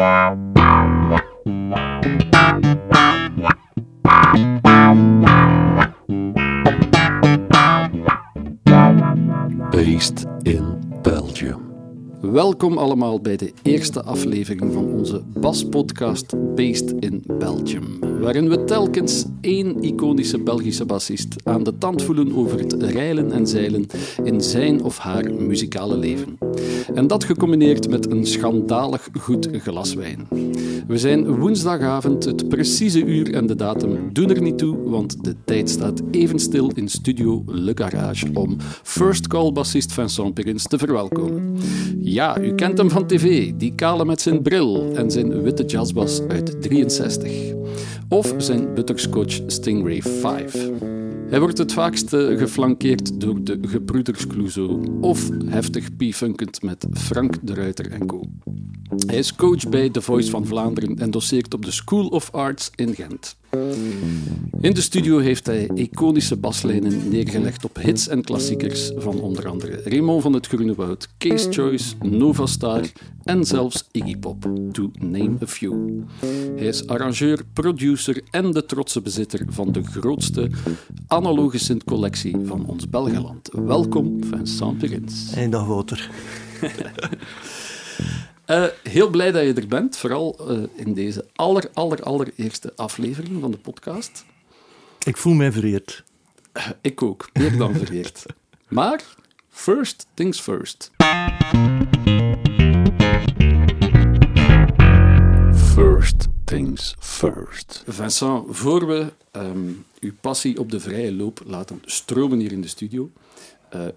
Based in Belgium. Welkom allemaal bij de eerste aflevering van onze baspodcast Based in Belgium, waarin we telkens één iconische Belgische bassist aan de tand voelen over het reilen en zeilen in zijn of haar muzikale leven. En dat gecombineerd met een schandalig goed glas wijn. We zijn woensdagavond, het precieze uur en de datum doen er niet toe, want de tijd staat even stil in studio Le Garage om First Call bassist Vincent Perins te verwelkomen. Ja, u kent hem van tv, die kale met zijn bril en zijn witte jazzbas uit 63. Of zijn butterscotch Stingray 5. Hij wordt het vaakst eh, geflankeerd door de gebroeders Clouseau of heftig piefunkend met Frank de Ruiter en co. Hij is coach bij The Voice van Vlaanderen en doseert op de School of Arts in Gent. In de studio heeft hij iconische baslijnen neergelegd op hits en klassiekers van onder andere Raymond van het Groene Woud, Case Choice, Nova Star en zelfs Iggy Pop, to name a few. Hij is arrangeur, producer en de trotse bezitter van de grootste analoge synth-collectie van ons Belgeland. Welkom, Vincent Perins. Hey, dag Wouter. Uh, heel blij dat je er bent, vooral uh, in deze aller, aller, allereerste aflevering van de podcast. Ik voel mij vereerd. Uh, ik ook, meer dan vereerd. maar, first things first. First things first. Vincent, voor we um, uw passie op de vrije loop laten stromen hier in de studio,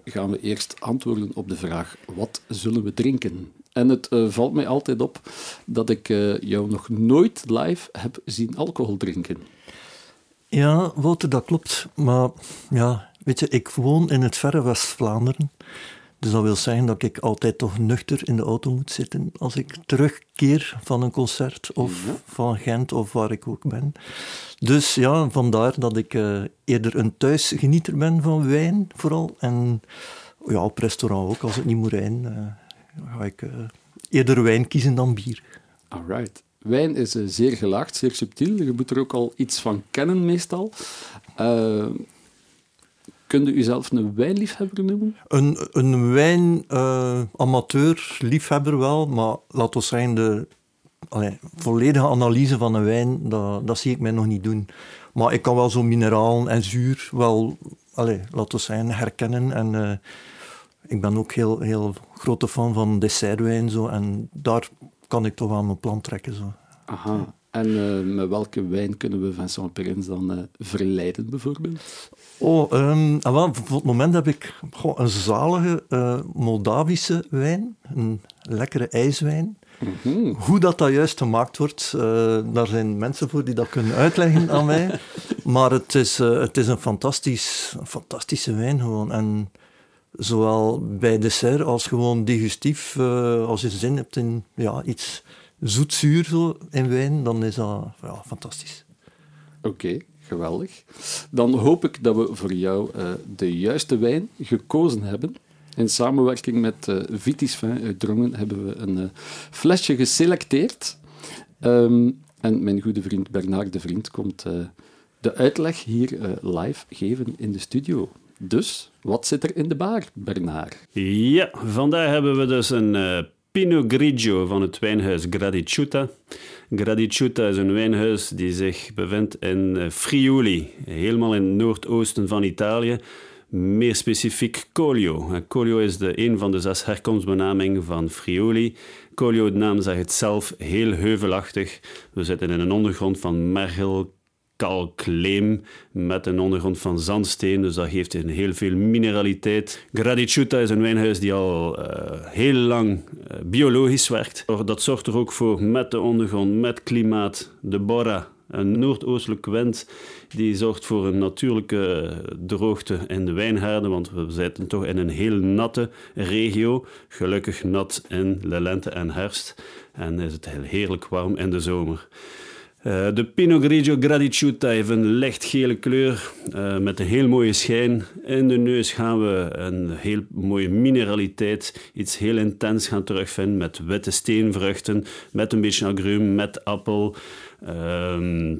gaan we eerst antwoorden op de vraag: wat zullen we drinken? En het uh, valt mij altijd op dat ik uh, jou nog nooit live heb zien alcohol drinken. Ja, Wouter, dat klopt. Maar ja, weet je, ik woon in het verre West-Vlaanderen. Dus dat wil zeggen dat ik altijd toch nuchter in de auto moet zitten als ik terugkeer van een concert of ja. van Gent of waar ik ook ben. Dus ja, vandaar dat ik uh, eerder een thuisgenieter ben van wijn vooral. En ja, op restaurant ook, als het niet moet rijden ga ik uh, eerder wijn kiezen dan bier. Alright. Wijn is uh, zeer gelaagd, zeer subtiel. Je moet er ook al iets van kennen, meestal. Uh, Kun je uzelf een wijnliefhebber noemen? Een, een wijn-amateur, liefhebber wel, maar laten we zeggen, de allee, volledige analyse van een wijn, dat, dat zie ik mij nog niet doen. Maar ik kan wel zo mineralen en zuur wel, allee, laten we zeggen, herkennen en ik ben ook heel, heel grote fan van dessertwijn. Zo, en daar kan ik toch aan mijn plan trekken. Zo. Aha. En uh, met welke wijn kunnen we Vincent Perins dan uh, verleiden, bijvoorbeeld? Oh, um, wel, voor het moment heb ik goh, een zalige uh, Moldavische wijn. Een lekkere ijswijn. Mm -hmm. Hoe dat, dat juist gemaakt wordt, daar zijn mensen voor die dat kunnen uitleggen aan mij. Maar het is, het is een, fantastisch, een fantastische wijn gewoon. En zowel bij dessert als gewoon digestief. Uh, als je zin hebt in ja, iets zoetzuur zo in wijn, dan is dat ja, fantastisch. Oké, geweldig. Dan hoop ik dat we voor jou uh, de juiste wijn gekozen hebben. In samenwerking met uh, Vitis Vin uit Drongen hebben we een flesje geselecteerd. Um, en mijn goede vriend Bernard de Vriend komt de uitleg hier live geven in de studio. Dus, wat zit er in de bar, Bernard? Ja, vandaag hebben we dus een uh, Pinot Grigio van het wijnhuis Gradiciuta. Gradiciuta is een wijnhuis die zich bevindt in uh, Friuli, helemaal in het noordoosten van Italië. Meer specifiek Colio. Colio is de, een van de zes herkomstbenamingen van Friuli. Colio, de naam zegt het zelf, heel heuvelachtig. We zitten in een ondergrond van mergel, kalkleem met een ondergrond van zandsteen, dus dat geeft een heel veel mineraliteit. Gradiciuta is een wijnhuis die al uh, heel lang uh, biologisch werkt. Dat zorgt er ook voor met de ondergrond, met klimaat, de Bora, een noordoostelijke wind, die zorgt voor een natuurlijke droogte in de wijngaarden, want we zitten toch in een heel natte regio. Gelukkig nat in de lente en herfst en is het heel heerlijk warm in de zomer. Uh, de Pinot Grigio Gradiciuta heeft een lichtgele kleur uh, met een heel mooie schijn. In de neus gaan we een heel mooie mineraliteit, iets heel intens gaan terugvinden met witte steenvruchten, met een beetje agruum, met appel. Uh,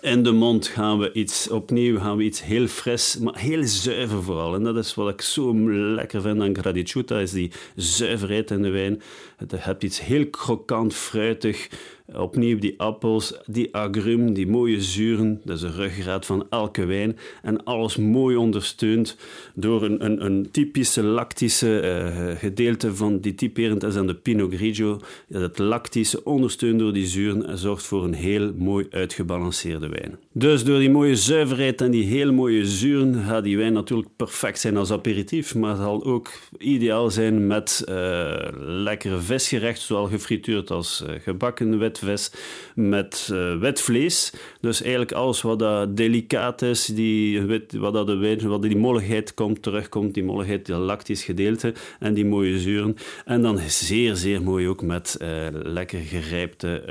in de mond gaan we iets, opnieuw gaan we iets heel fris, maar heel zuiver vooral. En dat is wat ik zo lekker vind aan Gradiciuta, is die zuiverheid in de wijn. Je hebt iets heel krokant, fruitig, Opnieuw die appels, die agrum, die mooie zuren, dat is de ruggengraat van elke wijn. En alles mooi ondersteund door een, een, een typische lactische uh, gedeelte van die typerend is aan de Pinot Grigio. Dat lactische, ondersteund door die zuren, zorgt voor een heel mooi uitgebalanceerde wijn. Dus door die mooie zuiverheid en die heel mooie zuren gaat die wijn natuurlijk perfect zijn als aperitief, maar zal ook ideaal zijn met uh, lekkere visgerecht, zowel gefrituurd als uh, gebakken wit vis met uh, wit vlees. Dus eigenlijk alles wat dat delicaat is, die, wat dat de wijn, wat die molligheid komt, terugkomt, die molligheid, die lactisch gedeelte en die mooie zuren. En dan zeer, zeer mooi ook met uh, lekker gerijpte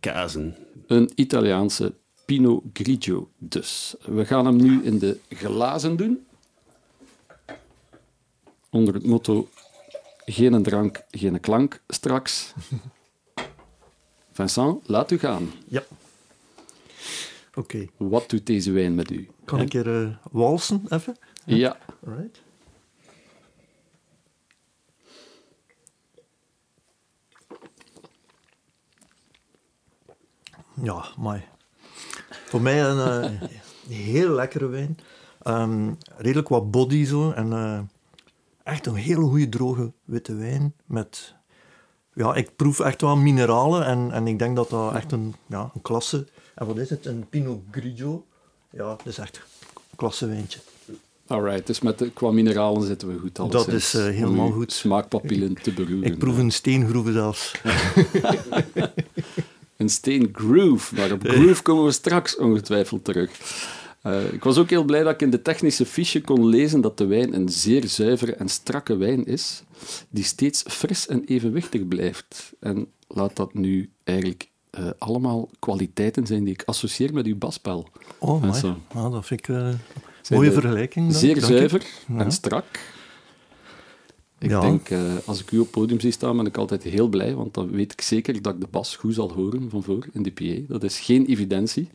kazen. Een Italiaanse Pinot Grigio dus. We gaan hem nu in de glazen doen. Onder het motto geen drank, geen klank straks. Vincent, laat u gaan. Ja. Oké. Wat doet deze wijn met u? Kan ik er uh, walsen even? Ja. Right. Ja, mooi. Voor mij een uh, heel lekkere wijn. Um, redelijk wat body zo. En uh, echt een hele goede droge witte wijn met ja, ik proef echt wel mineralen en, en ik denk dat dat echt een, ja, een klasse... En wat is het? Een Pinot Grigio. Ja, dat is echt een klasse wijntje. Alright, dus met de, qua mineralen zitten we goed. Dat is uh, helemaal goed. Smaakpapillen te beroeren. Ik proef een steengroeve zelfs. een steengroove, maar op groove komen we straks ongetwijfeld terug. Uh, ik was ook heel blij dat ik in de technische fiche kon lezen dat de wijn een zeer zuivere en strakke wijn is, die steeds fris en evenwichtig blijft. En laat dat nu eigenlijk uh, allemaal kwaliteiten zijn die ik associeer met uw baspel. Oh, mooi. Nou, dat vind ik een uh, mooie vergelijking. Dan. Zeer zuiver en strak. Ik ja. denk, uh, als ik u op het podium zie staan, ben ik altijd heel blij, want dan weet ik zeker dat ik de bas goed zal horen van voor in de PA. Dat is geen evidentie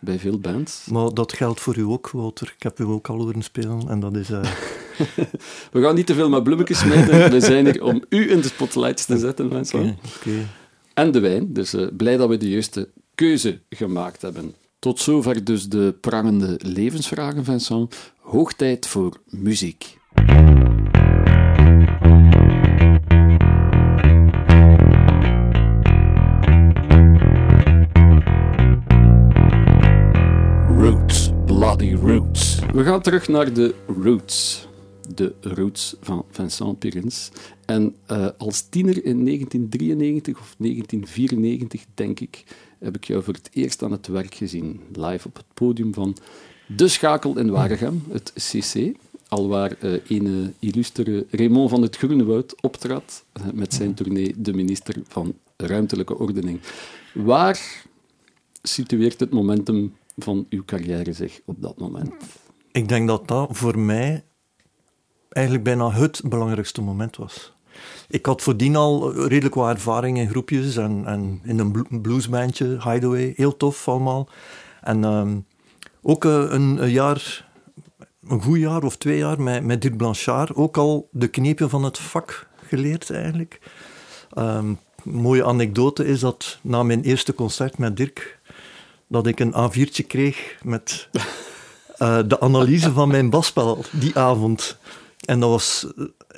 bij veel bands. Maar dat geldt voor u ook, Wouter. Ik heb u ook al horen spelen en dat is... Uh... We gaan niet te veel met bloemetjes smijten. We zijn hier om u in de spotlights te zetten, mensen. Okay, okay. En de wijn. Dus uh, blij dat we de juiste keuze gemaakt hebben. Tot zover dus de prangende levensvragen, Vincent. Hoog tijd voor muziek. Roots. We gaan terug naar de Roots. De Roots van Vincent Pirins. En uh, als tiener in 1993 of 1994, denk ik, heb ik jou voor het eerst aan het werk gezien. Live op het podium van De Schakel in Waregem, het CC. Alwaar uh, een illustere Raymond van het Groenewoud optrad uh, met zijn tournee De Minister van Ruimtelijke Ordening. Waar situeert het momentum van uw carrière zich op dat moment? Ik denk dat dat voor mij eigenlijk bijna het belangrijkste moment was. Ik had voordien al redelijk wat ervaring in groepjes en, en in een bluesbandje, Hideaway, heel tof allemaal. En um, ook uh, een, jaar, een goed jaar of twee jaar met, met Dirk Blanchard, ook al de knepen van het vak geleerd eigenlijk. Um, mooie anekdote is dat na mijn eerste concert met Dirk dat ik een A4'tje kreeg met uh, de analyse van mijn basspel die avond. En dat was,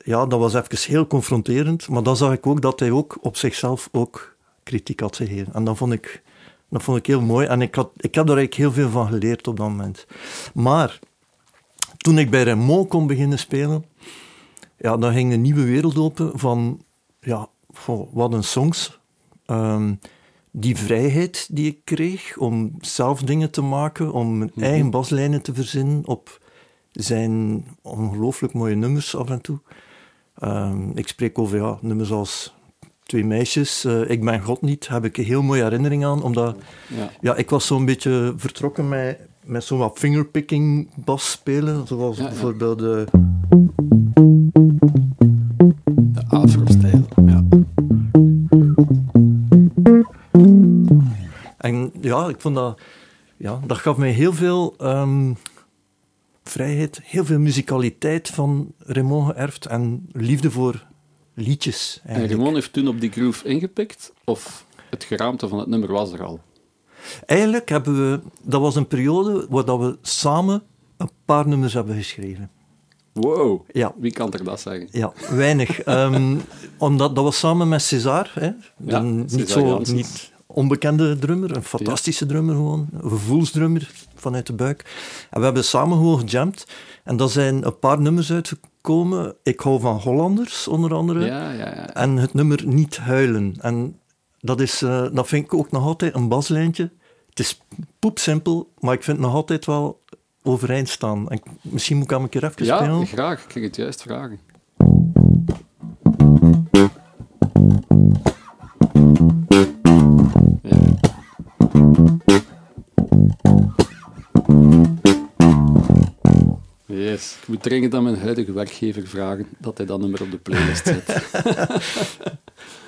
ja, dat was even heel confronterend, maar dan zag ik ook dat hij ook op zichzelf ook kritiek had gegeven. En dat vond ik, dat vond ik heel mooi en ik, had, ik heb daar eigenlijk heel veel van geleerd op dat moment. Maar toen ik bij Remo kon beginnen spelen, ja, dan ging een nieuwe wereld open van, ja, wat een songs. Um, die vrijheid die ik kreeg om zelf dingen te maken, om mijn mhm. eigen baslijnen te verzinnen op zijn ongelooflijk mooie nummers af en toe. Um, ik spreek over ja, nummers als twee meisjes. Eh, ik ben God niet, heb ik een heel mooie herinnering aan. Omdat Ja. ja, ik was zo'n beetje vertrokken met, met zo'n wat fingerpicking bas spelen. Zoals Ja, bijvoorbeeld de... ik vond dat... Ja, dat gaf mij heel veel ehm, vrijheid, heel veel muzikaliteit van Raymond geërfd en liefde voor liedjes. En Eigenlijk. Ramon heeft toen op die groove ingepikt? Of het geraamte van het nummer was er al? Eigenlijk hebben we... Dat was een periode waar dat we samen een paar nummers hebben geschreven. Wow. Ja. Wie kan er dat zeggen? Ja, weinig. Ehm, omdat, dat was samen met César, hè. Ja, niet zo Janssens. niet onbekende drummer, een fantastische drummer gewoon, een gevoelsdrummer vanuit de buik. En we hebben samen gewoon gejamd. En daar zijn een paar nummers uitgekomen. Ik hou van Hollanders, onder andere. Ja, ja, ja. En het nummer Niet huilen. En dat, is, eh, dat vind ik ook nog altijd een baslijntje. Het is poepsimpel, maar ik vind het nog altijd wel overeind staan. En misschien moet ik hem een keer even Ja, spelen. graag. Ik ging het juist vragen. Dringend aan mijn huidige werkgever vragen dat hij dat nummer op de playlist zet.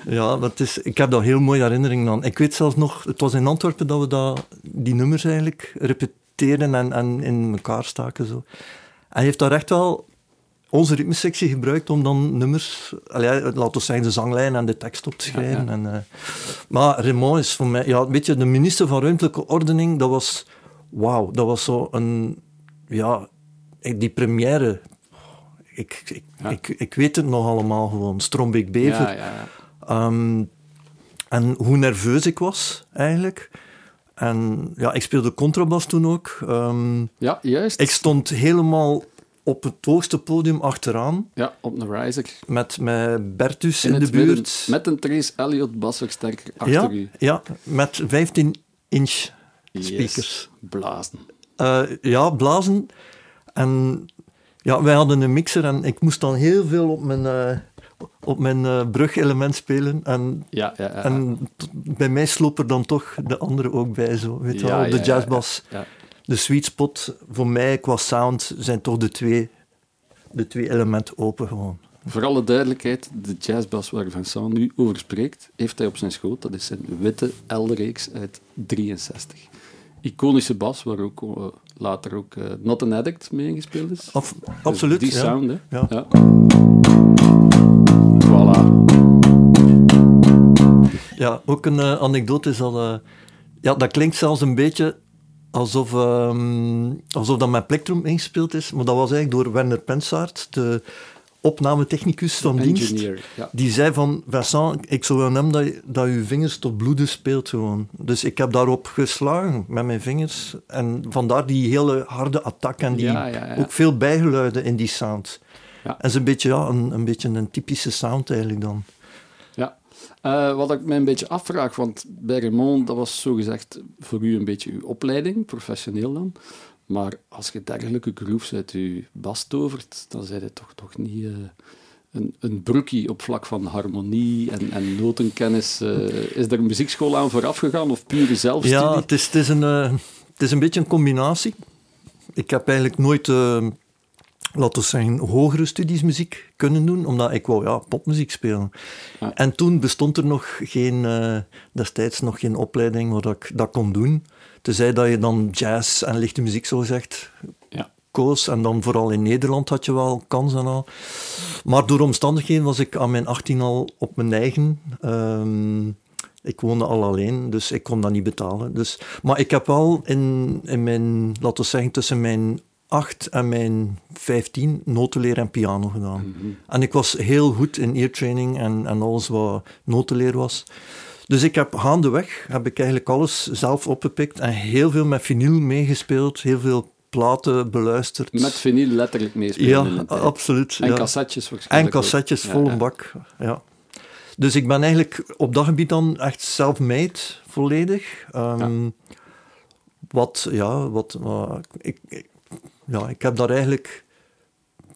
Ja, dat is, ik heb daar heel mooie herinneringen aan. Ik weet zelfs nog, het was in Antwerpen dat we dat, die nummers eigenlijk repeteerden en, en in elkaar staken. Zo. En hij heeft daar echt wel onze ritmesectie gebruikt om dan nummers, laten we zeggen, de zanglijn en de tekst op te schrijven. ja. En, eh, maar Raymond is voor mij, ja, weet je, de minister van Ruimtelijke Ordening, dat was, wauw, dat was zo een, ja, die première. Ik, ik, Ja. ik, ik weet het nog allemaal gewoon. Strombeek Bever. Ja. Ehm, en hoe nerveus ik was, eigenlijk. En ja, ik speelde contrabas toen ook. Ehm, ja, juist. ik stond helemaal op het hoogste podium achteraan, Ja, op een riser. met, met Bertus in, In de midden, buurt. Met een Trace Elliot basversterker achter ja, u. ja, met 15 inch Yes. speakers. Blazen. Eh, ja, blazen. En ja, wij hadden een mixer en ik moest dan heel veel op mijn, eh, op mijn eh, brugelement spelen. En Ja, ja, ja. En bij mij sloop er dan toch de andere ook bij, zo, weet je wel, op de ja, ja, jazzbas. ja. De sweet spot, voor mij qua sound, zijn toch de twee, de twee elementen open gewoon. Voor alle duidelijkheid, de jazzbas waar Vincent nu over spreekt, heeft hij op zijn schoot. Dat is zijn witte L-reeks uit 63. Iconische bas, waar ook eh, later ook eh, Not an Addict mee ingespeeld is. Af, Dus absoluut, Die ja. sound, hè. Ja. Ja. Voilà. Ja, ook een eh, anekdote is dat... eh, ja, dat klinkt zelfs een beetje alsof, ehm, alsof dat met Plectrum ingespeeld is, maar dat was eigenlijk door Werner Pensaert, de opnametechnicus van dienst. Ja. Die zei van, Vincent, ik zou willen hebben dat je, dat je vingers tot bloeden speelt gewoon. Dus ik heb daarop geslagen met mijn vingers. En vandaar die hele harde attack en die Ja, ja, ja. ook veel bijgeluiden in die sound. En het is een beetje, ja, een, een beetje een typische sound eigenlijk dan. Ja. Eh, wat ik mij een beetje afvraag, want bij Raymond, dat was zogezegd voor u een beetje uw opleiding, professioneel dan. Maar als je dergelijke grooves uit uw bas tovert, dan zijn het toch, toch niet eh, een, een op vlak van harmonie en, en notenkennis. eh. is er een muziekschool aan vooraf gegaan of pure zelfstudie? Ja, het is, het, is een, eh, het is een beetje een combinatie. Ik heb eigenlijk nooit, laten we zeggen, hogere studies muziek kunnen doen, omdat ik wou ja, popmuziek spelen. Ja. En toen bestond er nog geen, eh, destijds nog geen opleiding waar ik dat kon doen. Tenzij dat je dan jazz en lichte muziek, zo gezegd, Ja. koos. En dan vooral in Nederland had je wel kans en al. Maar door omstandigheden was ik aan mijn 18 al op mijn eigen. Ehm, ik woonde al alleen, dus ik kon dat niet betalen. Dus, maar ik heb wel in, in mijn, laten we zeggen, tussen mijn 8 en mijn 15 notenleer en piano gedaan. En ik was heel goed in eartraining en, en alles wat notenleer was. Dus ik heb gaandeweg heb ik eigenlijk alles zelf opgepikt en heel veel met vinyl meegespeeld, heel veel platen beluisterd. Met vinyl letterlijk meespelen ja, absoluut. En ja. cassettes En waarschijnlijk cassettes, vol ja. een bak. Ja. Dus ik ben eigenlijk op dat gebied dan echt self-made, volledig. Ehm, Wat, ja, wat... wat- ik, ik- ja, ik heb daar eigenlijk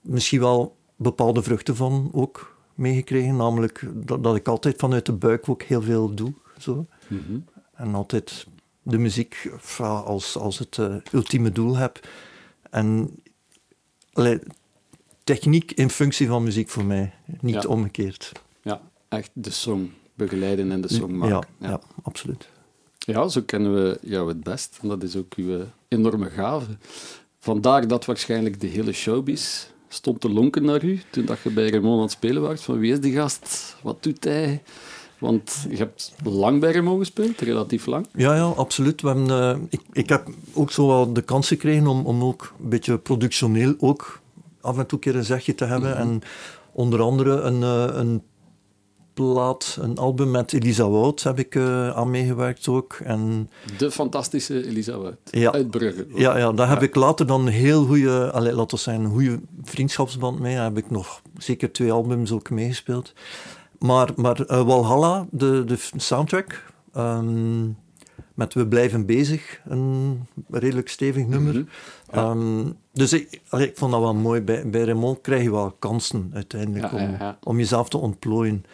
misschien wel bepaalde vruchten van ook meegekregen. Namelijk dat, dat ik altijd vanuit de buik ook heel veel doe. Zo. Mhm. En altijd de muziek ja, als, als het eh, ultieme doel heb. En techniek in functie van muziek voor mij, niet Ja. omgekeerd. Ja, echt de song begeleiden en de song Ja, maken. ja. absoluut. Ja, zo kennen we jou het best. En dat is ook uw eh, enorme gave. Vandaar dat waarschijnlijk de hele showbiz stond te lonken naar u toen dat je bij Raymond aan het spelen was. Van wie is die gast? Wat doet hij? Want je hebt lang bij Raymond gespeeld, relatief lang. Ja, ja, absoluut. We hebben, eh, ik, ik heb ook zo wel de kans gekregen om, om ook een beetje productioneel ook af en toe een keer een zegje te hebben. En onder andere een, eh, een plaat, een album met Elisa Wout heb ik eh, aan meegewerkt ook. En De fantastische Elisa Wout. Ja. Uit Brugge. ja, ja daar heb Ja. ik later dan een heel goede, laten we zeggen, een goede vriendschapsband mee. Daar heb ik nog zeker twee albums ook meegespeeld. Maar, maar eh, Walhalla, de, de soundtrack, ehm, met We Blijven Bezig, een redelijk stevig nummer. Mhm. Ehm, dus ik, allee, ik vond dat wel mooi. Bij, bij Raymond krijg je wel kansen uiteindelijk Ja, om, ja. om jezelf te ontplooien.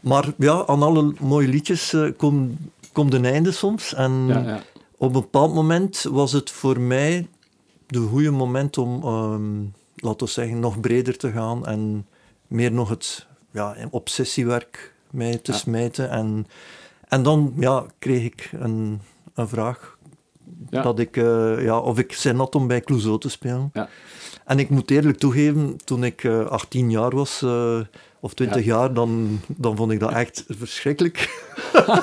Maar ja, aan alle mooie liedjes eh, komt komt een einde soms. En Ja, ja. op een bepaald moment was het voor mij de goede moment om, ehm, laten we zeggen, nog breder te gaan en meer nog het ja, obsessiewerk mij te Ja. smijten. En, en dan ja, kreeg ik een, een vraag dat ik, eh, ja, of ik zin had om bij Clouseau te spelen. Ja. En ik moet eerlijk toegeven, toen ik eh 18 jaar was, eh, of 20 jaar, dan, dan vond ik dat echt verschrikkelijk.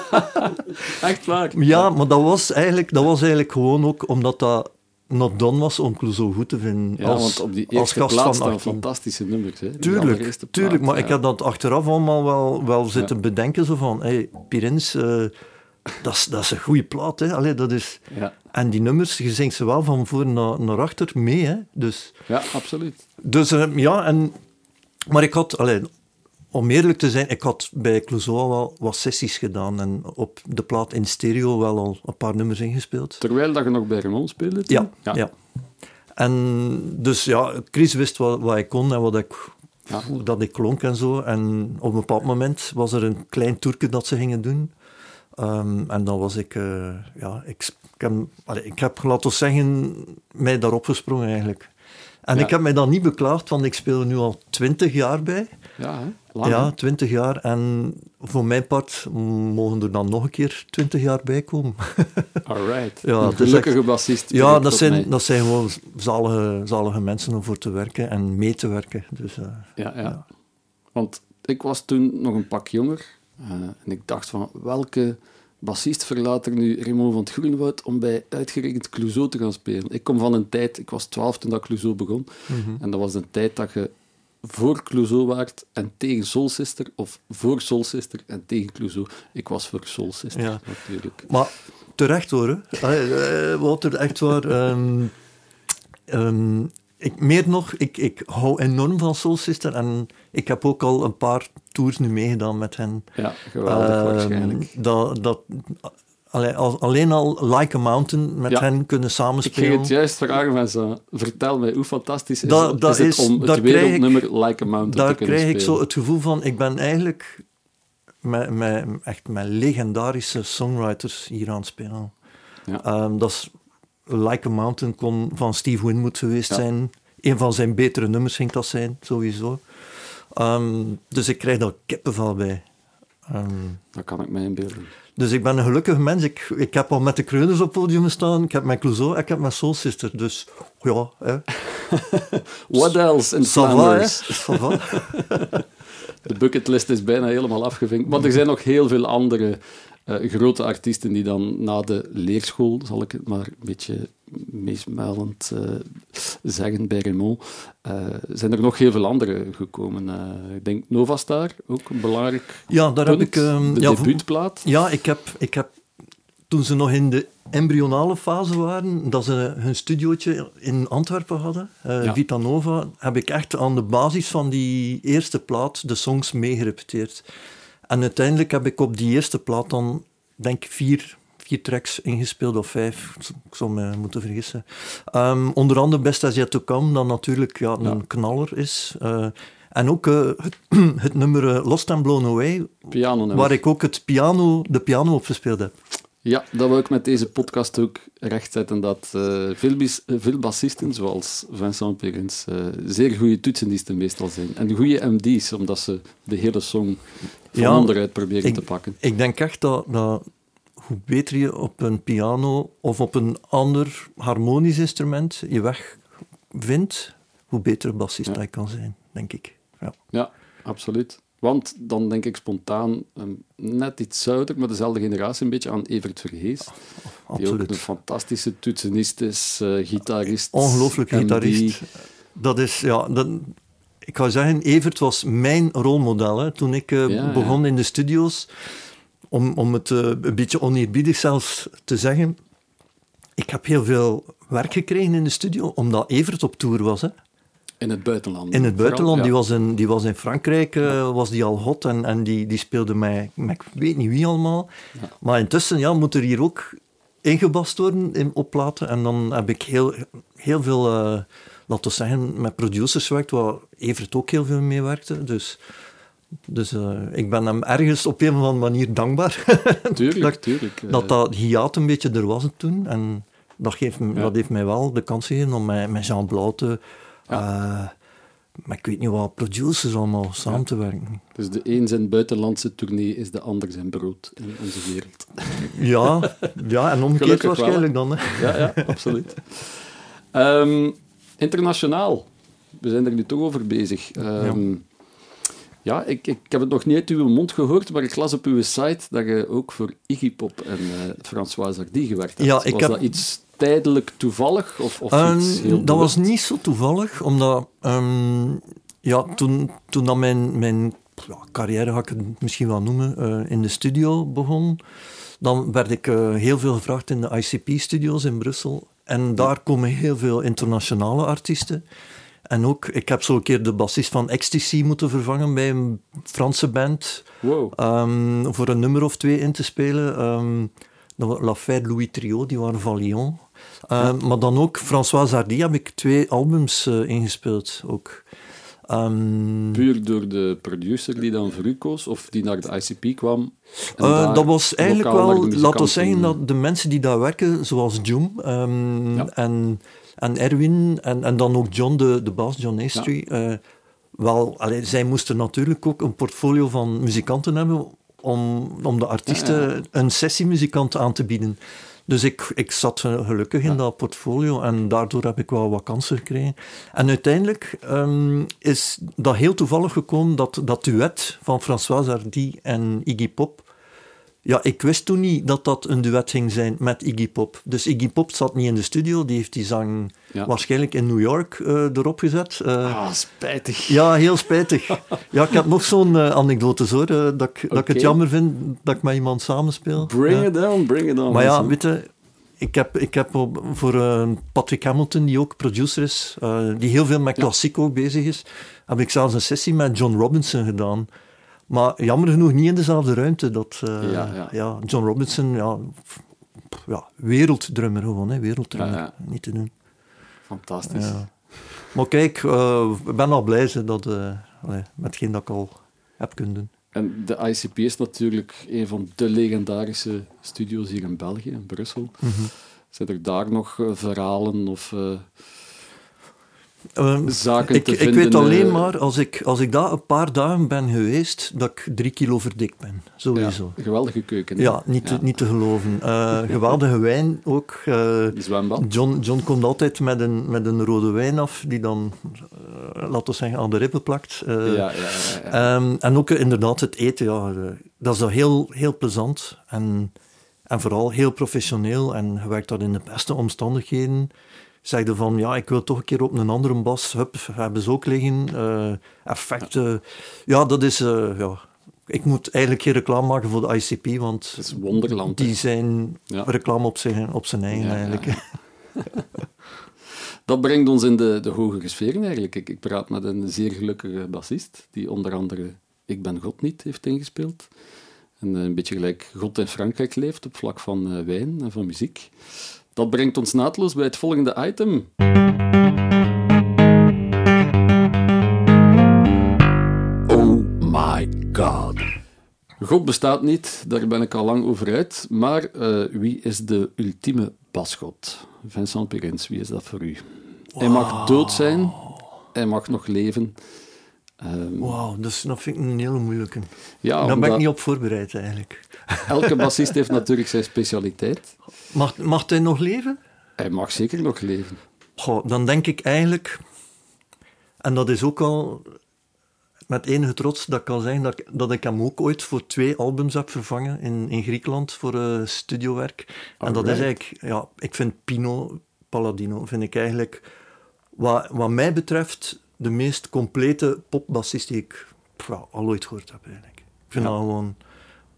Echt waar. Ja, maar dat was, eigenlijk, dat was eigenlijk gewoon ook omdat dat not done was om Clouseau goed te vinden. Ja, als, want op die als eerste gast plaats van staan 18. fantastische nummers. Hè? Tuurlijk, plaat, tuurlijk, maar ja. ik heb dat achteraf allemaal wel, wel zitten bedenken. Zo van, hey, Pirins, eh, dat, is, dat is een goede plaat. Hè? Allee, dat is... Ja, En die nummers, je zingt ze wel van voor naar, naar achter mee. Hè? Dus, ja, absoluut. dus eh, ja, en, maar ik had, allee, om eerlijk te zijn, ik had bij Clouseau wel wat sessies gedaan en op de plaat in stereo wel al een paar nummers ingespeeld. Terwijl dat je nog bij Raymond speelde toen? Ja, ja. En dus ja, Chris wist wat, wat ik kon en wat ik, Ja. hoe dat ik klonk en zo. En op een bepaald moment was er een klein toerke dat ze gingen doen. Ehm, en dan was ik, eh, ja, ik, ik, heb, allee, ik heb, laten we zeggen, mij daarop gesprongen eigenlijk. En Ja. ik heb mij dan niet beklaagd, want ik speel er nu al twintig jaar bij. Ja, hè? Lang, ja, twintig jaar. En voor mijn part mogen er dan nog een keer twintig jaar bij komen. Alright. Ja, een is gelukkige bassist. Ja, dat zijn, mij. dat zijn gewoon zalige, zalige mensen om voor te werken en mee te werken. Dus, eh, Ja, ja. Want ik was toen nog een pak jonger. eh, en ik dacht van, welke bassist verlaat er nu Raymond van het Groenwoud om bij uitgerekend Clouseau te gaan spelen? Ik kom van een tijd, ik was twaalf toen dat Clouseau begon. Mhm. En dat was een tijd dat je voor Clouseau waart en tegen Soul Sister, of voor Soul Sister en tegen Clouseau. Ik was voor Soul Sister, Ja. natuurlijk. Maar terecht hoor, hè. Allee, eh, echt waar. ehm, ehm, ik, meer nog, ik, ik hou enorm van Soul Sister en ik heb ook al een paar tours nu meegedaan met hen. Ja, geweldig Ehm, waarschijnlijk. Dat, dat, allee, al- alleen al Like a Mountain met Ja. hen kunnen Ik ging samenspelen. het juist vragen, mensen. Vertel mij, hoe fantastisch is, Dat- is is- het om daar het krijg ik- wereldnummer Like a Mountain Daar te kunnen krijg ik spelen? zo het gevoel van, ik ben eigenlijk met, met, echt met legendarische songwriters hier aan het spelen. Ja. Ehm, dat is Like a Mountain kon van Steve Winwood geweest Ja. zijn. Een van zijn betere nummers ging dat zijn, sowieso. Ehm, dus ik krijg daar kippenvel bij. Ehm, Dat kan ik mij inbeelden. dus ik ben een gelukkig mens. Ik, ik heb al met de Kreuners op podium gestaan. Ik heb met Clouseau en ik heb met Soul Sister. Dus ja, hè. What else in. Flanders? De bucketlist is bijna helemaal afgevinkt. Maar er zijn nog heel veel andere eh, grote artiesten die dan na de leerschool, zal ik het maar een beetje meesmuilend eh, zeggen bij Raymond, eh, zijn er nog heel veel andere gekomen. Ik denk Novastar, ook een belangrijk Ja, daar heb ik... ehm, de ja, debuutplaat. Ja, ik heb, ik heb toen ze nog in de embryonale fase waren, dat ze hun studiootje in Antwerpen hadden, Ja. Vita Nova, heb ik echt aan de basis van die eerste plaat de songs meegerepeteerd. En uiteindelijk heb ik op die eerste plaat dan, denk ik, vier, vier tracks ingespeeld, of vijf, ik zou me moeten vergissen. Ehm, onder andere Best As Yet To Come, dat natuurlijk ja, een Ja. knaller is. Eh, En ook uh, het, het, nummer uh, Lost and Blown Away, piano waar ik ook het piano, de piano op gespeeld heb. Ja, dat wil ik met deze podcast ook rechtzetten. Dat uh, veel, veel bassisten, zoals Vincent Perens, zeer goede toetsenisten meestal zijn. En goede MD's, omdat ze de hele song van ja, onderuit proberen ik, te pakken. Ik denk echt dat, dat hoe beter je op een piano of op een ander harmonisch instrument je weg vindt, hoe beter bassist hij kan zijn, denk ik. Ja, ja absoluut. Want dan denk ik spontaan um, net iets zouder, maar dezelfde generatie, een beetje aan Evert Verhees. Oh, die ook een fantastische toetsenist is, uh, gitarist. Ongelooflijk gitarist. Dat is, ja, dat, ik ga zeggen, Evert was mijn rolmodel. Hè. Toen ik uh, begon in de studio's, om, om het uh, een beetje oneerbiedig zelfs te zeggen, ik heb heel veel werk gekregen in de studio, omdat Evert op tour was. Hè. In het buitenland. In het buitenland. die, was in, die was in Frankrijk, uh, was die al hot en, en die, die speelde met ik weet niet wie allemaal. Maar intussen ja, moet er hier ook ingebast worden in, op platen. En dan heb ik heel, heel veel, laten we zeggen, met producers gewerkt, waar Evert ook heel veel mee werkte. Dus, dus uh, ik ben hem ergens op een of andere manier dankbaar. Tuurlijk, dat, tuurlijk. Dat dat hiaat een beetje er was toen. En dat, geeft, ja. dat heeft mij wel de kans gegeven om met, met Jean Blauw te uh, maar ik weet niet wat producers allemaal samen te werken. Dus de een zijn buitenlandse tournee is de ander zijn brood in onze wereld. Ja, ja en omgekeerd waarschijnlijk dan. Hè. Ja, ja, absoluut. Um, internationaal. We zijn er nu toch over bezig. Um, ja. Ja, ik, ik heb het nog niet uit uw mond gehoord, maar ik las op uw site dat je ook voor Iggy Pop en uh, François Hardy gewerkt hebt. Ja, ik was heb... dat iets tijdelijk toevallig? Of, of um, iets heel dat was niet zo toevallig, omdat um, ja, toen, toen dat mijn, mijn ja, carrière, ga ik het misschien wel noemen, uh, in de studio begon, dan werd ik uh, heel veel gevraagd in de ICP-studio's in Brussel. En daar komen heel veel internationale artiesten. En ook, ik heb zo een keer de bassist van Ecstasy moeten vervangen bij een Franse band. Wow. Um, voor een nummer of twee in te spelen. Um, La Fête Louis Trio, die waren van Lyon. Uh, maar dan ook François Hardy heb ik twee albums uh, ingespeeld. Ook. Um, Puur door de producer die dan voor u koos, of die naar de ICP kwam? Uh, dat was eigenlijk wel, laten we zeggen, dat de mensen die daar werken, zoals um, ja. en, en Erwin en, en dan ook John, de, de baas, John Astry, ja. wel, allee, zij moesten natuurlijk ook een portfolio van muzikanten hebben om, om de artiesten ja, een sessiemuzikant aan te bieden. Dus ik, ik zat gelukkig in dat portfolio en daardoor heb ik wel wat kansen gekregen. En uiteindelijk um, is dat heel toevallig gekomen dat dat duet van François Hardy en Iggy Pop ja, ik wist toen niet dat dat een duet ging zijn met Iggy Pop. Dus Iggy Pop zat niet in de studio, die heeft die zang ja. waarschijnlijk in New York uh, erop gezet. Uh, ah, spijtig. Ja, heel spijtig. ja, ik heb nog zo'n uh, anekdote hoor, dat, ik, okay. dat ik het jammer vind dat ik met iemand samenspeel. Bring it down, bring it on. Maar ja, weet je, ik heb, ik heb op, voor Patrick Hamilton, die ook producer is, die heel veel met klassiek ook bezig is, heb ik zelfs een sessie met John Robinson gedaan. Maar jammer genoeg niet in dezelfde ruimte. Dat, uh, ja, ja. ja, John Robinson, ja, ja, werelddrummer gewoon, hè, werelddrummer. Ja, niet te doen. Fantastisch. Maar kijk, uh, ik ben al blij dat, uh, met hetgeen dat ik al heb kunnen doen. En de ICP is natuurlijk een van de legendarische studio's hier in België, in Brussel. Mm -hmm. Zijn er daar nog verhalen of Um, zaken ik, te ik vinden, weet alleen uh, maar, als ik, als ik daar een paar dagen ben geweest, dat ik drie kilo verdikt ben. Sowieso. Ja, geweldige keuken. Hè? Ja, niet, ja. Te, niet te geloven. Uh, geweldige wijn ook. Uh, Zwembad. John, John komt altijd met een, met een rode wijn af, die dan, laten we zeggen, aan de rippen plakt. ja, ja, ja, um, en ook inderdaad het eten, ja, dat is heel, heel plezant. En, en vooral heel professioneel. En je werkt dat in de beste omstandigheden zeiden van, ja, ik wil toch een keer op een andere bas. Hup, hebben ze ook liggen. Uh, effecten. Ja, dat is... Uh, ja. Ik moet eigenlijk geen reclame maken voor de ICP, want... Het is wonderland. Die zijn ja. reclame op zijn, op zijn eigen, ja, eigenlijk. Ja. dat brengt ons in de, de hogere sferen, eigenlijk. Ik, ik praat met een zeer gelukkige bassist, die onder andere Ik ben God niet heeft ingespeeld. En een beetje gelijk God in Frankrijk leeft, op vlak van wijn en van muziek. Dat brengt ons naadloos bij het volgende item. my god. God bestaat niet, daar ben ik al lang over uit. Maar uh, wie is de ultieme basgod? Vincent Perens, wie is dat voor u? Wow. Hij mag dood zijn, hij mag nog leven. Um, Wauw, dus dat vind ik een hele moeilijke. Ja, Daar ben ik niet op voorbereid eigenlijk. Elke bassist heeft natuurlijk zijn specialiteit. Mag, mag hij nog leven? Hij mag zeker nog leven. Goh, dan denk ik eigenlijk, en dat is ook al met enige trots dat ik kan zeggen dat, dat ik hem ook ooit voor twee albums heb vervangen in, in Griekenland voor uh, studiowerk. En dat is eigenlijk, ja, ik vind Pino Palladino, vind ik eigenlijk, wat, wat mij betreft, de meest complete popbassist die ik al ooit gehoord heb eigenlijk. Ik vind dat gewoon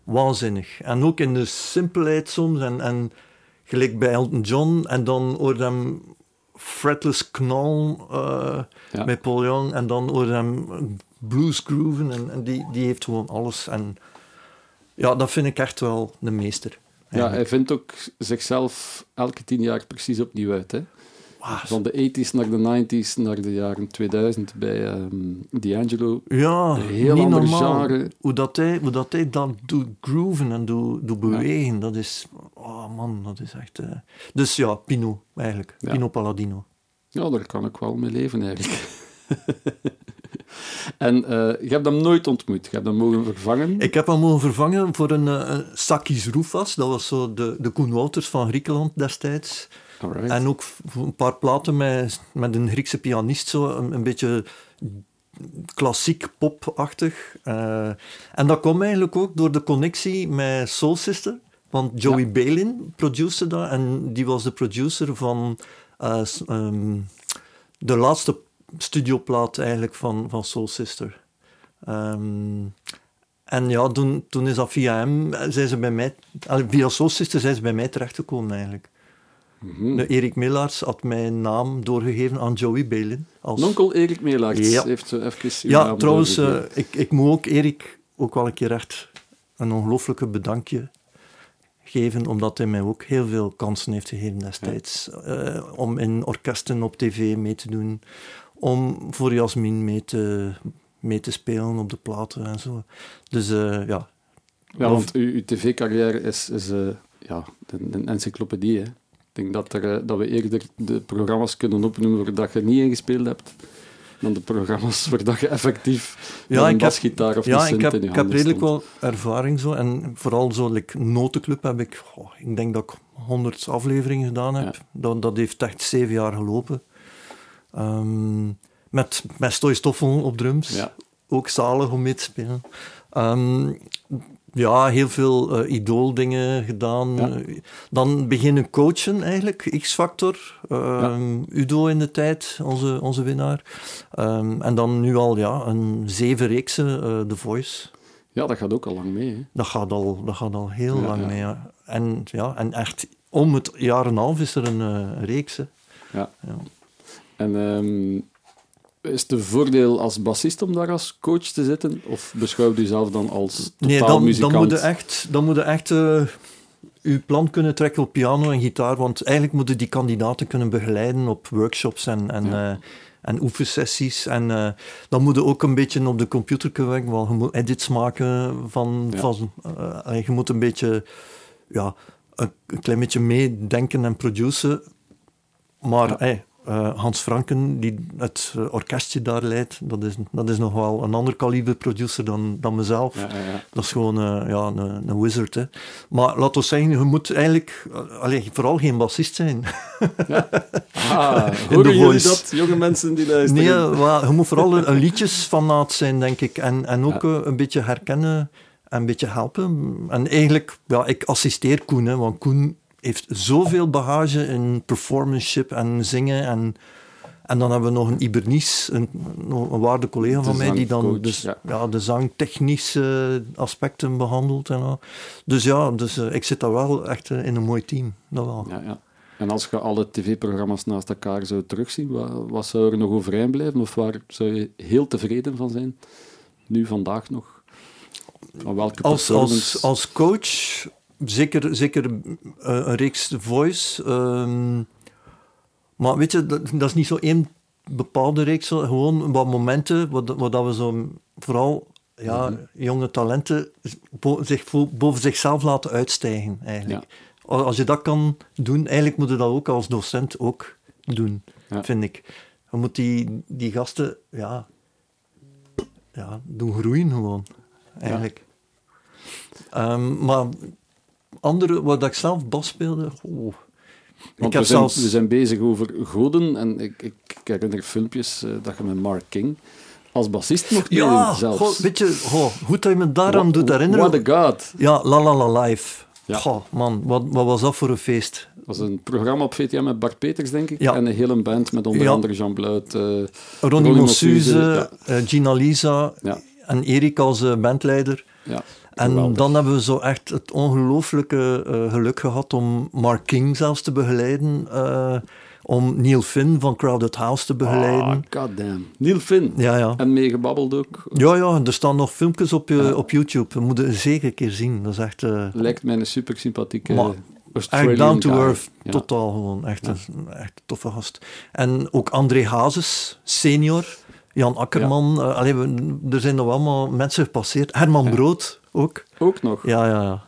waanzinnig. En ook in de simpelheid soms en, en gelijk bij Elton John en dan hoor hem fretless knal uh, met Paul Young en dan hoor hem blues grooven en, en, die, die heeft gewoon alles. En ja, dat vind ik echt wel de meester. Ja, hij vindt ook zichzelf elke tien jaar precies opnieuw uit. Hè? Van de 80s naar de 90s naar de jaren 2000 bij um, D'Angelo. Ja, heel niet normaal. Hoe dat, hij, hoe dat hij dan doet grooven en doet, doet bewegen, dat is... Oh man, dat is echt... Uh... Dus ja, Pino, eigenlijk. Pino Palladino. Ja, daar kan ik wel mee leven, eigenlijk. En uh, je hebt hem nooit ontmoet. Je hebt hem mogen vervangen. Ik heb hem mogen vervangen voor een uh, Sakis Roufas. Dat was zo de, de Koen Wouters van Griekenland destijds. En ook een paar platen met, met een Griekse pianist, zo een, een beetje klassiek popachtig. Uh, en dat kwam eigenlijk ook door de connectie met Soul Sister. Want Joey ja. Balin produceerde dat en die was de producer van uh, um, de laatste studioplaat eigenlijk van, van Soul Sister. Um, en ja, toen, toen is dat via hem, zijn ze bij mij, via Soul Sister zijn ze bij mij terechtgekomen eigenlijk. Mm Erik Millaars had mijn naam doorgegeven aan Joey Balin. Als... Nonkel Erik Millaars ja. heeft zo even Ja, trouwens, uh, ik, ik moet ook Erik ook wel een keer echt een ongelooflijke bedankje geven, omdat hij mij ook heel veel kansen heeft gegeven destijds. Ja. Uh, om in orkesten op tv mee te doen, om voor Jasmin mee te, mee te spelen op de platen en zo. Dus uh, ja. Ja, want uw, uw tv-carrière is, is uh, ja, een, een encyclopedie. Hè? Ik denk dat, er, dat we eerder de programma's kunnen opnoemen waar dat je niet ingespeeld hebt, dan de programma's waar dat je effectief ja, een basgitaar of ja, ik heb, ik heb redelijk wel ervaring zo. En vooral zo, like, Notenclub heb ik, oh, ik denk dat ik honderd afleveringen gedaan heb. Ja. Dat, dat heeft echt zeven jaar gelopen. Um, met, met Stoffel op drums. Ja. Ook zalig om mee te spelen. Um, ja, heel veel uh, idooldingen gedaan. Ja. Dan beginnen coachen eigenlijk, X-Factor. Uh, ja. Udo in de tijd, onze, onze winnaar. Um, en dan nu al ja, een zeven reeksen, uh, The Voice. Ja, dat gaat ook al lang mee. Hè? Dat, gaat al, dat gaat al heel ja, lang mee. En, ja, en echt om het jaar en half is er een uh, reeks. Hè. Ja. En um, is het een voordeel als bassist om daar als coach te zitten? Of beschouw je jezelf dan als totaal nee, dan, muzikant? Dan moet je echt, dan moet je echt uh, je plan kunnen trekken op piano en gitaar, want eigenlijk moeten die kandidaten kunnen begeleiden op workshops en, en, ja. uh, en oefensessies. En uh, dan moet je ook een beetje op de computer kunnen werken, want je moet edits maken van... Ja. van je moet een beetje... Ja, een, klein beetje meedenken en produceren. Maar ja. hey, uh, Hans Franken, die het uh, orkestje daar leidt, dat is, dat is nog wel een ander kaliber producer dan, dan mezelf. Ja, ja, dat is gewoon uh, ja, een, een, wizard. Hè. Maar laat ons zeggen, je moet eigenlijk allez, vooral geen bassist zijn. Ah, horen jullie dat, jonge mensen die luisteren? Nee, maar je moet vooral een, een liedjesfanaat zijn, denk ik. En, en ook een beetje herkennen en een beetje helpen. En eigenlijk, ja, ik assisteer Koen, hè, want Koen heeft zoveel bagage in performanceship en zingen. En, en dan hebben we nog een Ibernice, een, een waarde collega van mij, die dan dus, ja. ja. de zangtechnische aspecten behandelt. En al. Dus ja, dus, uh, ik zit daar wel echt uh, in een mooi team. Dat wel. Ja, ja. En als je alle tv-programma's naast elkaar zou terugzien, wat, wat zou er nog overeind blijven? Of waar zou je heel tevreden van zijn? Nu, vandaag nog? welke als, als, als coach zeker, zeker uh, een reeks Voice. Um, maar weet je, dat, dat, is niet zo één bepaalde reeks. Gewoon wat momenten, wat, wat we zo vooral ja, Mhm. jonge talenten bo- zich boven zichzelf laten uitstijgen, eigenlijk. Als als je dat kan doen, eigenlijk moet je dat ook als docent ook doen, Ja. vind ik. Je moet die, die gasten, ja, ja, doen groeien gewoon, eigenlijk. Ehm, maar andere, wat ik zelf bas speelde, oh. Want ik heb we, zijn, zelfs... we zijn bezig over goden en ik, ik, ik herinner filmpjes eh, dat je met Mark King als bassist mocht Ja, zelfs. goh, weet je, goh, goed dat je me daaraan What- doet herinneren. What a god. Ja, La La La Live. Ja. Goh, man, wat, wat was dat voor een feest? Dat was een programma op VTM met Bart Peters, denk ik. Ja. En een hele band met onder Ja. andere Jean Bluit. eh, Ronnie Ronnie Mossuze, eh, Gina Lisa Ja. en Erik als bandleider. ja, En geweldig. dan hebben we zo echt het ongelooflijke eh, geluk gehad om Mark King zelfs te begeleiden. eh, om Neil Finn van Crowded House te begeleiden. Ah, goddamn. Neil Finn. ja, ja. En meegebabbeld ook. Ja, ja, er staan nog filmpjes op, je, Ja. op YouTube. We moeten zeker een keer zien. Dat is echt, eh, Lijkt mij een super sympathieke Maar echt down to earth. Ja. Totaal gewoon. Echt, een, echt een toffe gast. En ook André Hazes, senior. Jan Akkerman. eh, allee, we- er zijn nog allemaal mensen gepasseerd. Herman Ja. Brood ook. Ook nog. Ja, ja, ja.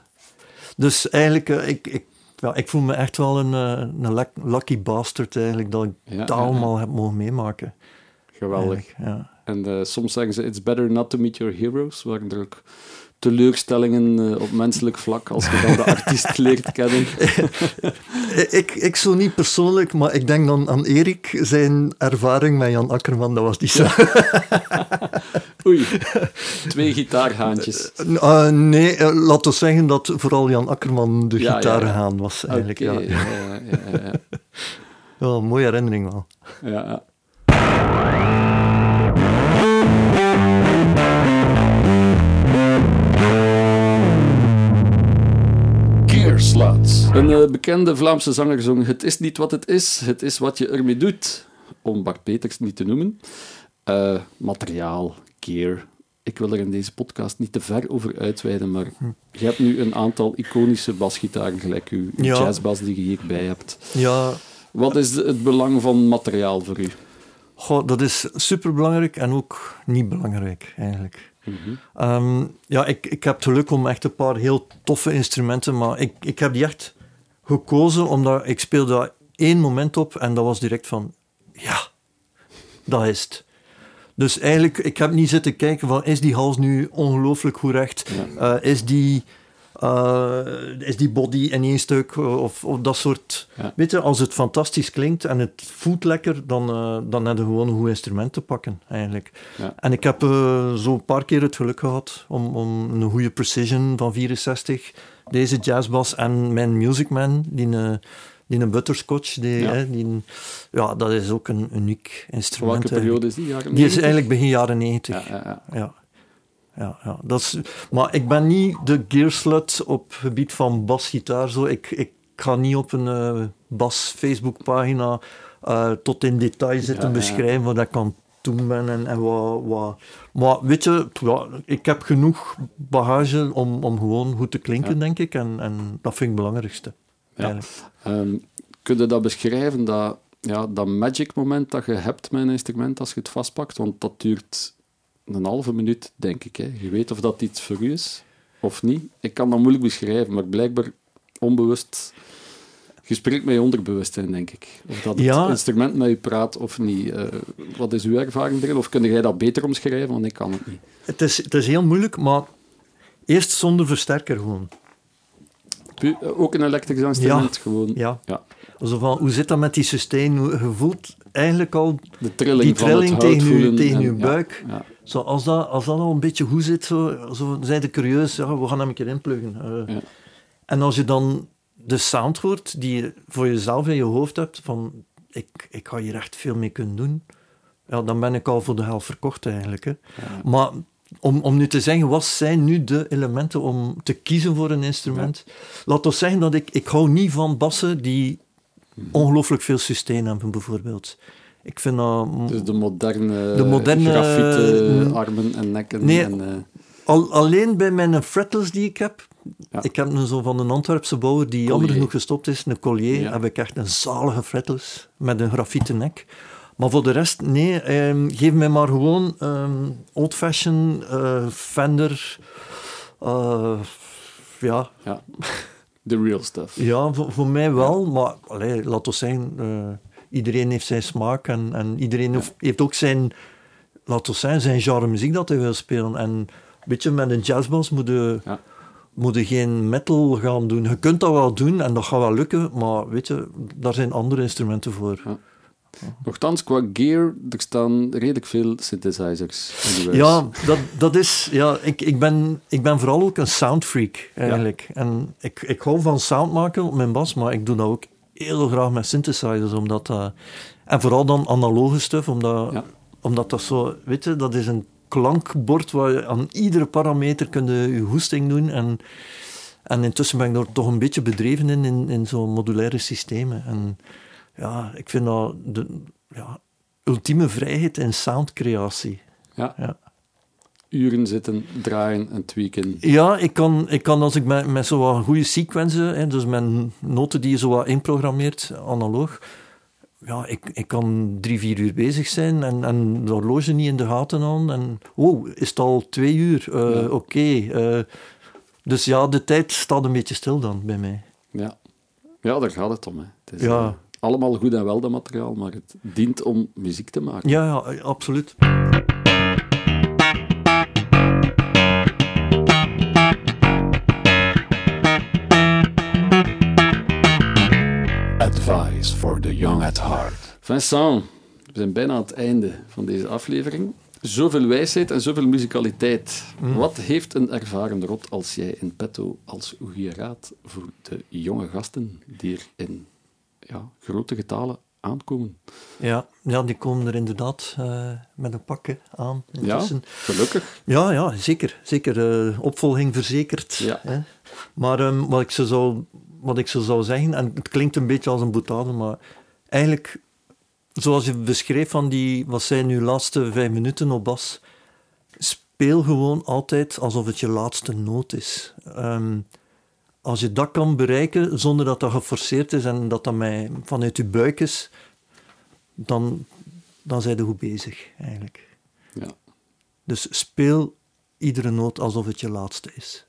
Dus eigenlijk, eh, ik, ik, ja, ik voel me echt wel een, eh, een lucky bastard eigenlijk, dat ik Ja, dat allemaal heb mogen meemaken. Geweldig. En eh, soms zeggen ze, it's better not to meet your heroes. Er ook teleurstellingen eh, op menselijk vlak als je dan de artiest leert kennen. Ik, ik zo niet persoonlijk, maar ik denk dan aan Erik, zijn ervaring met Jan Akkerman, dat was niet zo. Oei, twee gitaarhaantjes. Eh, nee, eh, laat ons zeggen dat vooral Jan Akkerman de Ja, ja, gitaarhaan was eigenlijk. Ja. ja, ja, mooie herinnering wel. Ja, Een eh, bekende Vlaamse zanger zong Het is niet wat het is, het is wat je ermee doet. Om Bart Peters niet te noemen. Eh, materiaal, keer. Ik wil er in deze podcast niet te ver over uitweiden, maar je hebt nu een aantal iconische basgitaren, gelijk uw Ja. jazzbas die je hierbij hebt. Ja, Wat is het belang van materiaal voor u? goh, dat is superbelangrijk en ook niet belangrijk eigenlijk. Ehm, ja, ik, ik heb het geluk om echt een paar heel toffe instrumenten, maar ik, ik heb die echt gekozen omdat ik speelde daar één moment op en dat was direct van, ja, dat is het. Dus eigenlijk, ik heb niet zitten kijken van, is die hals nu ongelooflijk goed recht? Eh, is, die, eh, is die body in één stuk? eh, Of, of dat soort... Ja. Weet je, als het fantastisch klinkt en het voelt lekker, dan, eh, dan heb je gewoon een goed instrument te pakken, eigenlijk. Ja. En ik heb eh, zo een paar keer het geluk gehad om, om een goede precision van 64, deze jazzbas en mijn Music Man, die een, die een butterscotch, die, Ja. hè, die ja, dat is ook een uniek instrument. welke eigenlijk. periode is die? Jaren Die is 90? eigenlijk begin jaren 90. Ja, ja, ja. Ja. Ja, ja. Dat is, maar ik ben niet de gearslut op gebied van basgitaar. Zo. Ik, ik ga niet op een eh, bas Facebookpagina eh tot in detail zitten ja. beschrijven wat aan het doen ben en, en wat, wat. Maar weet je, ja, ik heb genoeg bagage om, om gewoon goed te klinken, Ja. denk ik. En, en dat vind ik het belangrijkste. Ja. Ehm, kun je dat beschrijven, dat, ja, dat magic moment dat je hebt met een instrument als je het vastpakt? Want dat duurt een halve minuut, denk ik. Hè. Je weet of dat iets voor u is of niet. Ik kan dat moeilijk beschrijven, maar blijkbaar onbewust... Je spreekt met je onderbewustzijn, denk ik. Of dat het Ja. instrument met je praat of niet. Eh, wat is uw ervaring erin? Of kun jij dat beter omschrijven? Want ik kan het niet. Het, is, het is heel moeilijk, maar eerst zonder versterker gewoon. Pu- eh, ook een elektrisch instrument, gewoon. Ja. Ja. Zo van, hoe zit dat met die sustain? Hoe- Je voelt eigenlijk al De trilling die trilling tegen, je, tegen en- je buik. ja. Zo, als, dat, als dat al een beetje goed zit, zo, zo zijn de curieus, ja, we gaan hem een keer inpluggen. Eh. En als je dan de sound hoort die je voor jezelf in je hoofd hebt, van ik, ik ga hier echt veel mee kunnen doen, ja, dan ben ik al voor de helft verkocht eigenlijk. Hè. Maar om, om nu te zeggen, wat zijn nu de elementen om te kiezen voor een instrument? Laat ons zeggen dat ik, ik hou niet van bassen die ongelooflijk veel sustain hebben, bijvoorbeeld. Ik vind dat... Dus de moderne, De moderne, grafieten, armen en nekken. Nee. En, eh, Al, alleen bij mijn fretless die ik heb, Ja. ik heb een zo van een Antwerpse bouwer die jammer genoeg gestopt is, een collier, Ja. heb ik echt een zalige fretless met een grafieten nek. Maar voor de rest, nee. ehm, geef mij maar gewoon ehm, old-fashioned, eh, Fender. eh, ja, Ja. The real stuff. ja voor, voor mij wel. Maar allee, laat ons zeggen, eh, iedereen heeft zijn smaak. En, en iedereen hoeft- heeft ook zijn, laat ons zeggen, zijn genre muziek dat hij wil spelen. En een beetje met een jazzbas moet je. Moet je geen metal gaan doen. Je kunt dat wel doen en dat gaat wel lukken. Maar weet je, daar zijn andere instrumenten voor. Nochtans, qua gear, er staan redelijk veel synthesizers in de. Ja, dat, dat is... Ja, ik, ik, ben, ik ben vooral ook een soundfreak, eigenlijk. En ik, ik hou van sound maken op mijn bas, maar ik doe dat ook heel graag met synthesizers, omdat dat... En vooral dan analoge stuff, omdat, Ja. omdat dat zo... Weet je, dat is een klankbord waar je aan iedere parameter kun je je hoesting doen en... En intussen ben ik er toch een beetje bedreven in, in, in zo'n modulaire systemen. En ja, ik vind dat de ja, ultieme vrijheid in soundcreatie. Ja. Ja. Uren zitten, draaien en tweaken. Ja, ik kan, ik kan als ik met, met zo wat goede sequenzen, hè, dus met noten die je zo wat inprogrammeert, analoog, ja, ik, ik kan drie, vier uur bezig zijn en, en de horloge niet in de gaten aan. En, oh, is het al twee uur? Eh, Ja. Oké. eh, dus ja, de tijd staat een beetje stil dan bij mij. Ja. ja, daar gaat het om. Hè. Het is Ja. eh, allemaal goed en wel, dat materiaal, maar het dient om muziek te maken. Ja, ja absoluut. Advice for the young at heart. Vincent, we zijn bijna aan het einde van deze aflevering. Zoveel wijsheid en zoveel muzikaliteit. Wat heeft een ervaren rot als jij in petto als goede raad voor de jonge gasten die er in ja, grote getalen aankomen? Ja, ja, die komen er inderdaad eh, met een pakken aan. Ja, gelukkig. Ja, ja, zeker. zeker eh, opvolging verzekerd. Ja. Hè. Maar ehm, wat, ik zo zou, wat ik zo zou zeggen, en het klinkt een beetje als een boetade, maar eigenlijk, zoals je beschreef van die, wat zijn nu laatste vijf minuten op bas, speel gewoon altijd alsof het je laatste noot is. Ehm, als je dat kan bereiken zonder dat dat geforceerd is en dat dat mij vanuit je buik is, dan, dan zijn je goed bezig, eigenlijk. Ja. Dus speel iedere noot alsof het je laatste is.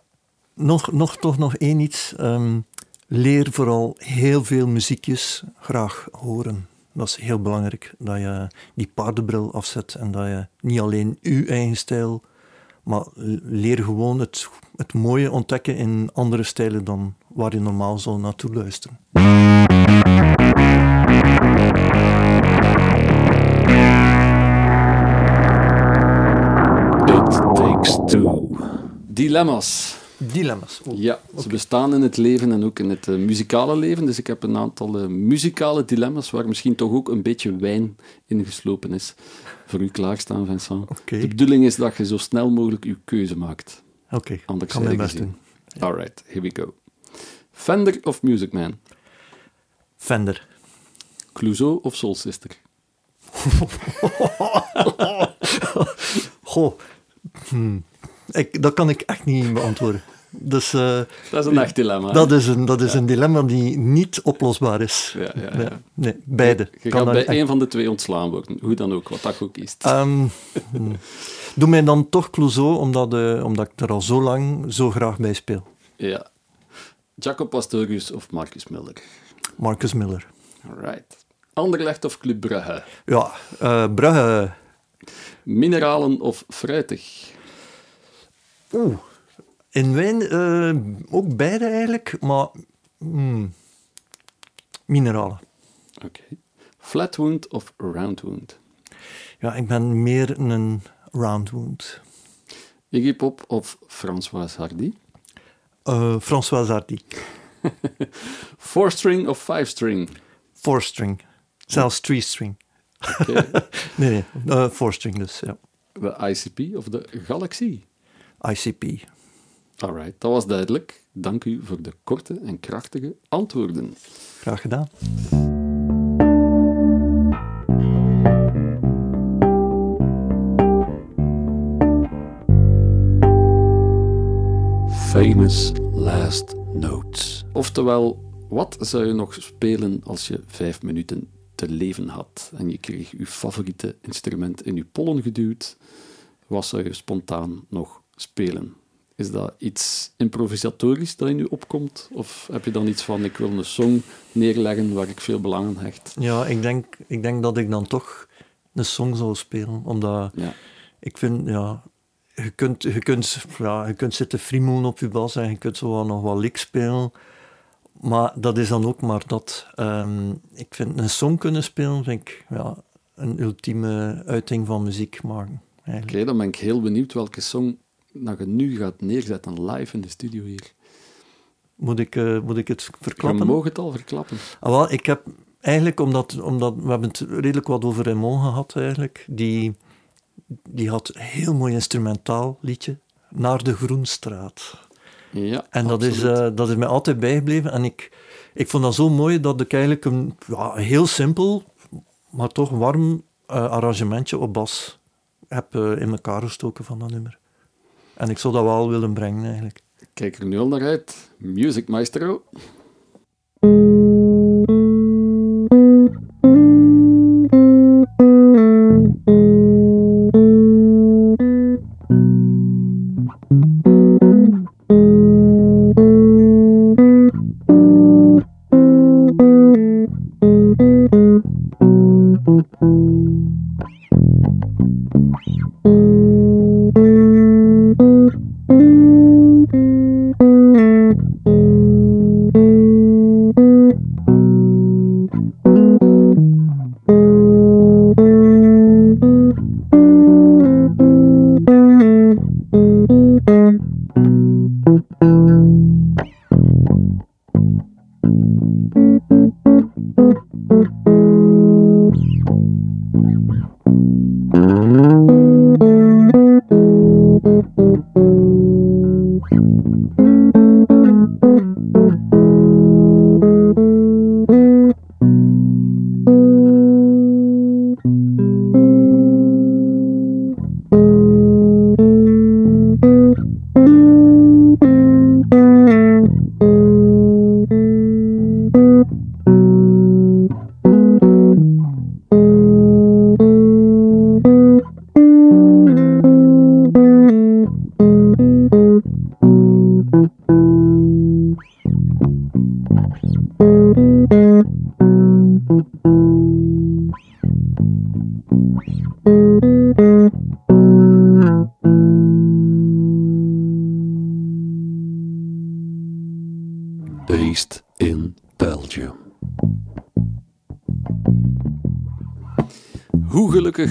Nog, nog toch nog één iets. Ehm, leer vooral heel veel muziekjes graag horen. Dat is heel belangrijk, dat je die paardenbril afzet en dat je niet alleen je eigen stijl, maar leer gewoon het, het mooie ontdekken in andere stijlen dan waar je normaal zou naartoe luisteren. It takes two. Dilemma's. Dilemma's. Oh. Ja, ze bestaan in het leven en ook in het eh, muzikale leven. Dus ik heb een aantal eh, muzikale dilemma's waar misschien toch ook een beetje wijn in geslopen is. Voor u klaarstaan, Vincent. De bedoeling is dat je zo snel mogelijk uw keuze maakt. Oké, ik Anders kan mijn best doen. Alright, here we go. Fender of Music Man? Fender. Clouseau of Soul Sister? Goh, hmm. Ik, dat kan ik echt niet beantwoorden. Dus eh, Dat is een echt dilemma. dat is, een, dat is een dilemma die niet oplosbaar is. Ja, ja, Nee, ja. nee, beide. Je Kan gaat bij echt- één van de twee ontslaan worden. Hoe dan ook, wat dat ook kiest. Ehm, hmm. Doe mij dan toch Clouseau, omdat, eh, omdat ik er al zo lang zo graag bij speel. Ja. Jacob Pastorius of Marcus Miller? Marcus Miller. Alright. Anderlecht of Club Brugge? Ja, eh Brugge. Mineralen of fruitig? Oeh. In wijn eh, ook beide eigenlijk, maar hmm, mineralen. Oké. Flatwound of roundwound? Ja, ik ben meer een roundwound. Iggy Pop of François Hardy? Eh François Hardy. Four-string of five-string? Four-string. Zelfs three-string. Oké. Nee, nee. eh, four-string dus, ja. de ICP of de Galaxy? ICP. Alright, dat was duidelijk. Dank u voor de korte en krachtige antwoorden. Graag gedaan. Famous Last Notes. Oftewel, wat zou je nog spelen als je vijf minuten te leven had en je kreeg je favoriete instrument in je pollen geduwd, wat zou je spontaan nog spelen? Is dat iets improvisatorisch dat in je opkomt? Of heb je dan iets van, ik wil een song neerleggen waar ik veel belang aan hecht? Ja, ik denk, ik denk dat ik dan toch een song zou spelen. Omdat Ja. ik vind, ja, je kunt, je kunt, ja, je kunt zitten friemoen op je bas en je kunt zo wel nog wat lik spelen. Maar dat is dan ook maar dat. Ehm, ik vind een song kunnen spelen, vind ik ja, een ultieme uiting van muziek maken. Oké, dan ben ik heel benieuwd welke song dat je nu gaat neerzetten live in de studio hier. Moet, ik, eh, moet ik het Je verklappen? mag het al verklappen. Ah, wel, ik heb eigenlijk, omdat, omdat we hebben het redelijk wat over Raymond gehad eigenlijk, die, die had een heel mooi instrumentaal liedje, Naar de Groenstraat. Ja, En dat is, eh, dat is mij altijd bijgebleven. En ik, ik vond dat zo mooi dat ik eigenlijk een ja, heel simpel, maar toch warm eh, arrangementje op bas heb in elkaar gestoken van dat nummer. En ik zou dat wel willen brengen eigenlijk. Kijk er nu al naar uit. Music Maestro.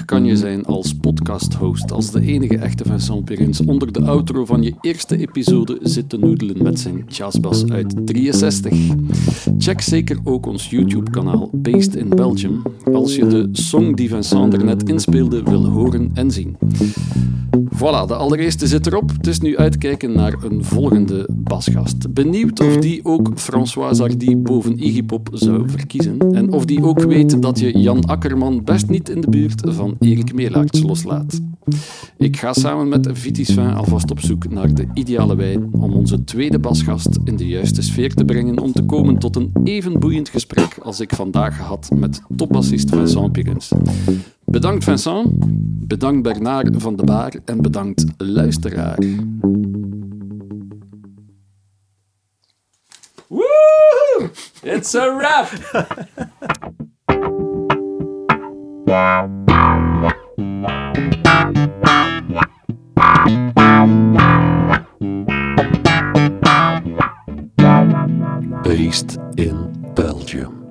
Kan je zijn als podcast-host, als de enige echte Vincent Perins onder de outro van je eerste episode zit te noedelen met zijn jazzbas uit 63? Check zeker ook ons YouTube-kanaal Based in Belgium, als je de song die Vincent er net inspeelde wil horen en zien. Voilà, de allereerste zit erop. Het is nu uitkijken naar een volgende basgast. Benieuwd of die ook François Hardy boven Iggy Pop zou verkiezen. En of die ook weet dat je Jan Akkerman best niet in de buurt van Erik Meelaerts loslaat. Ik ga samen met Vitis Vin alvast op zoek naar de ideale wijn om onze tweede basgast in de juiste sfeer te brengen om te komen tot een even boeiend gesprek als ik vandaag had met topbassist Vincent Pirins. Bedankt Vincent, bedankt Bernard van de Baar en bedankt luisteraar. It's a wrap! Based in Belgium.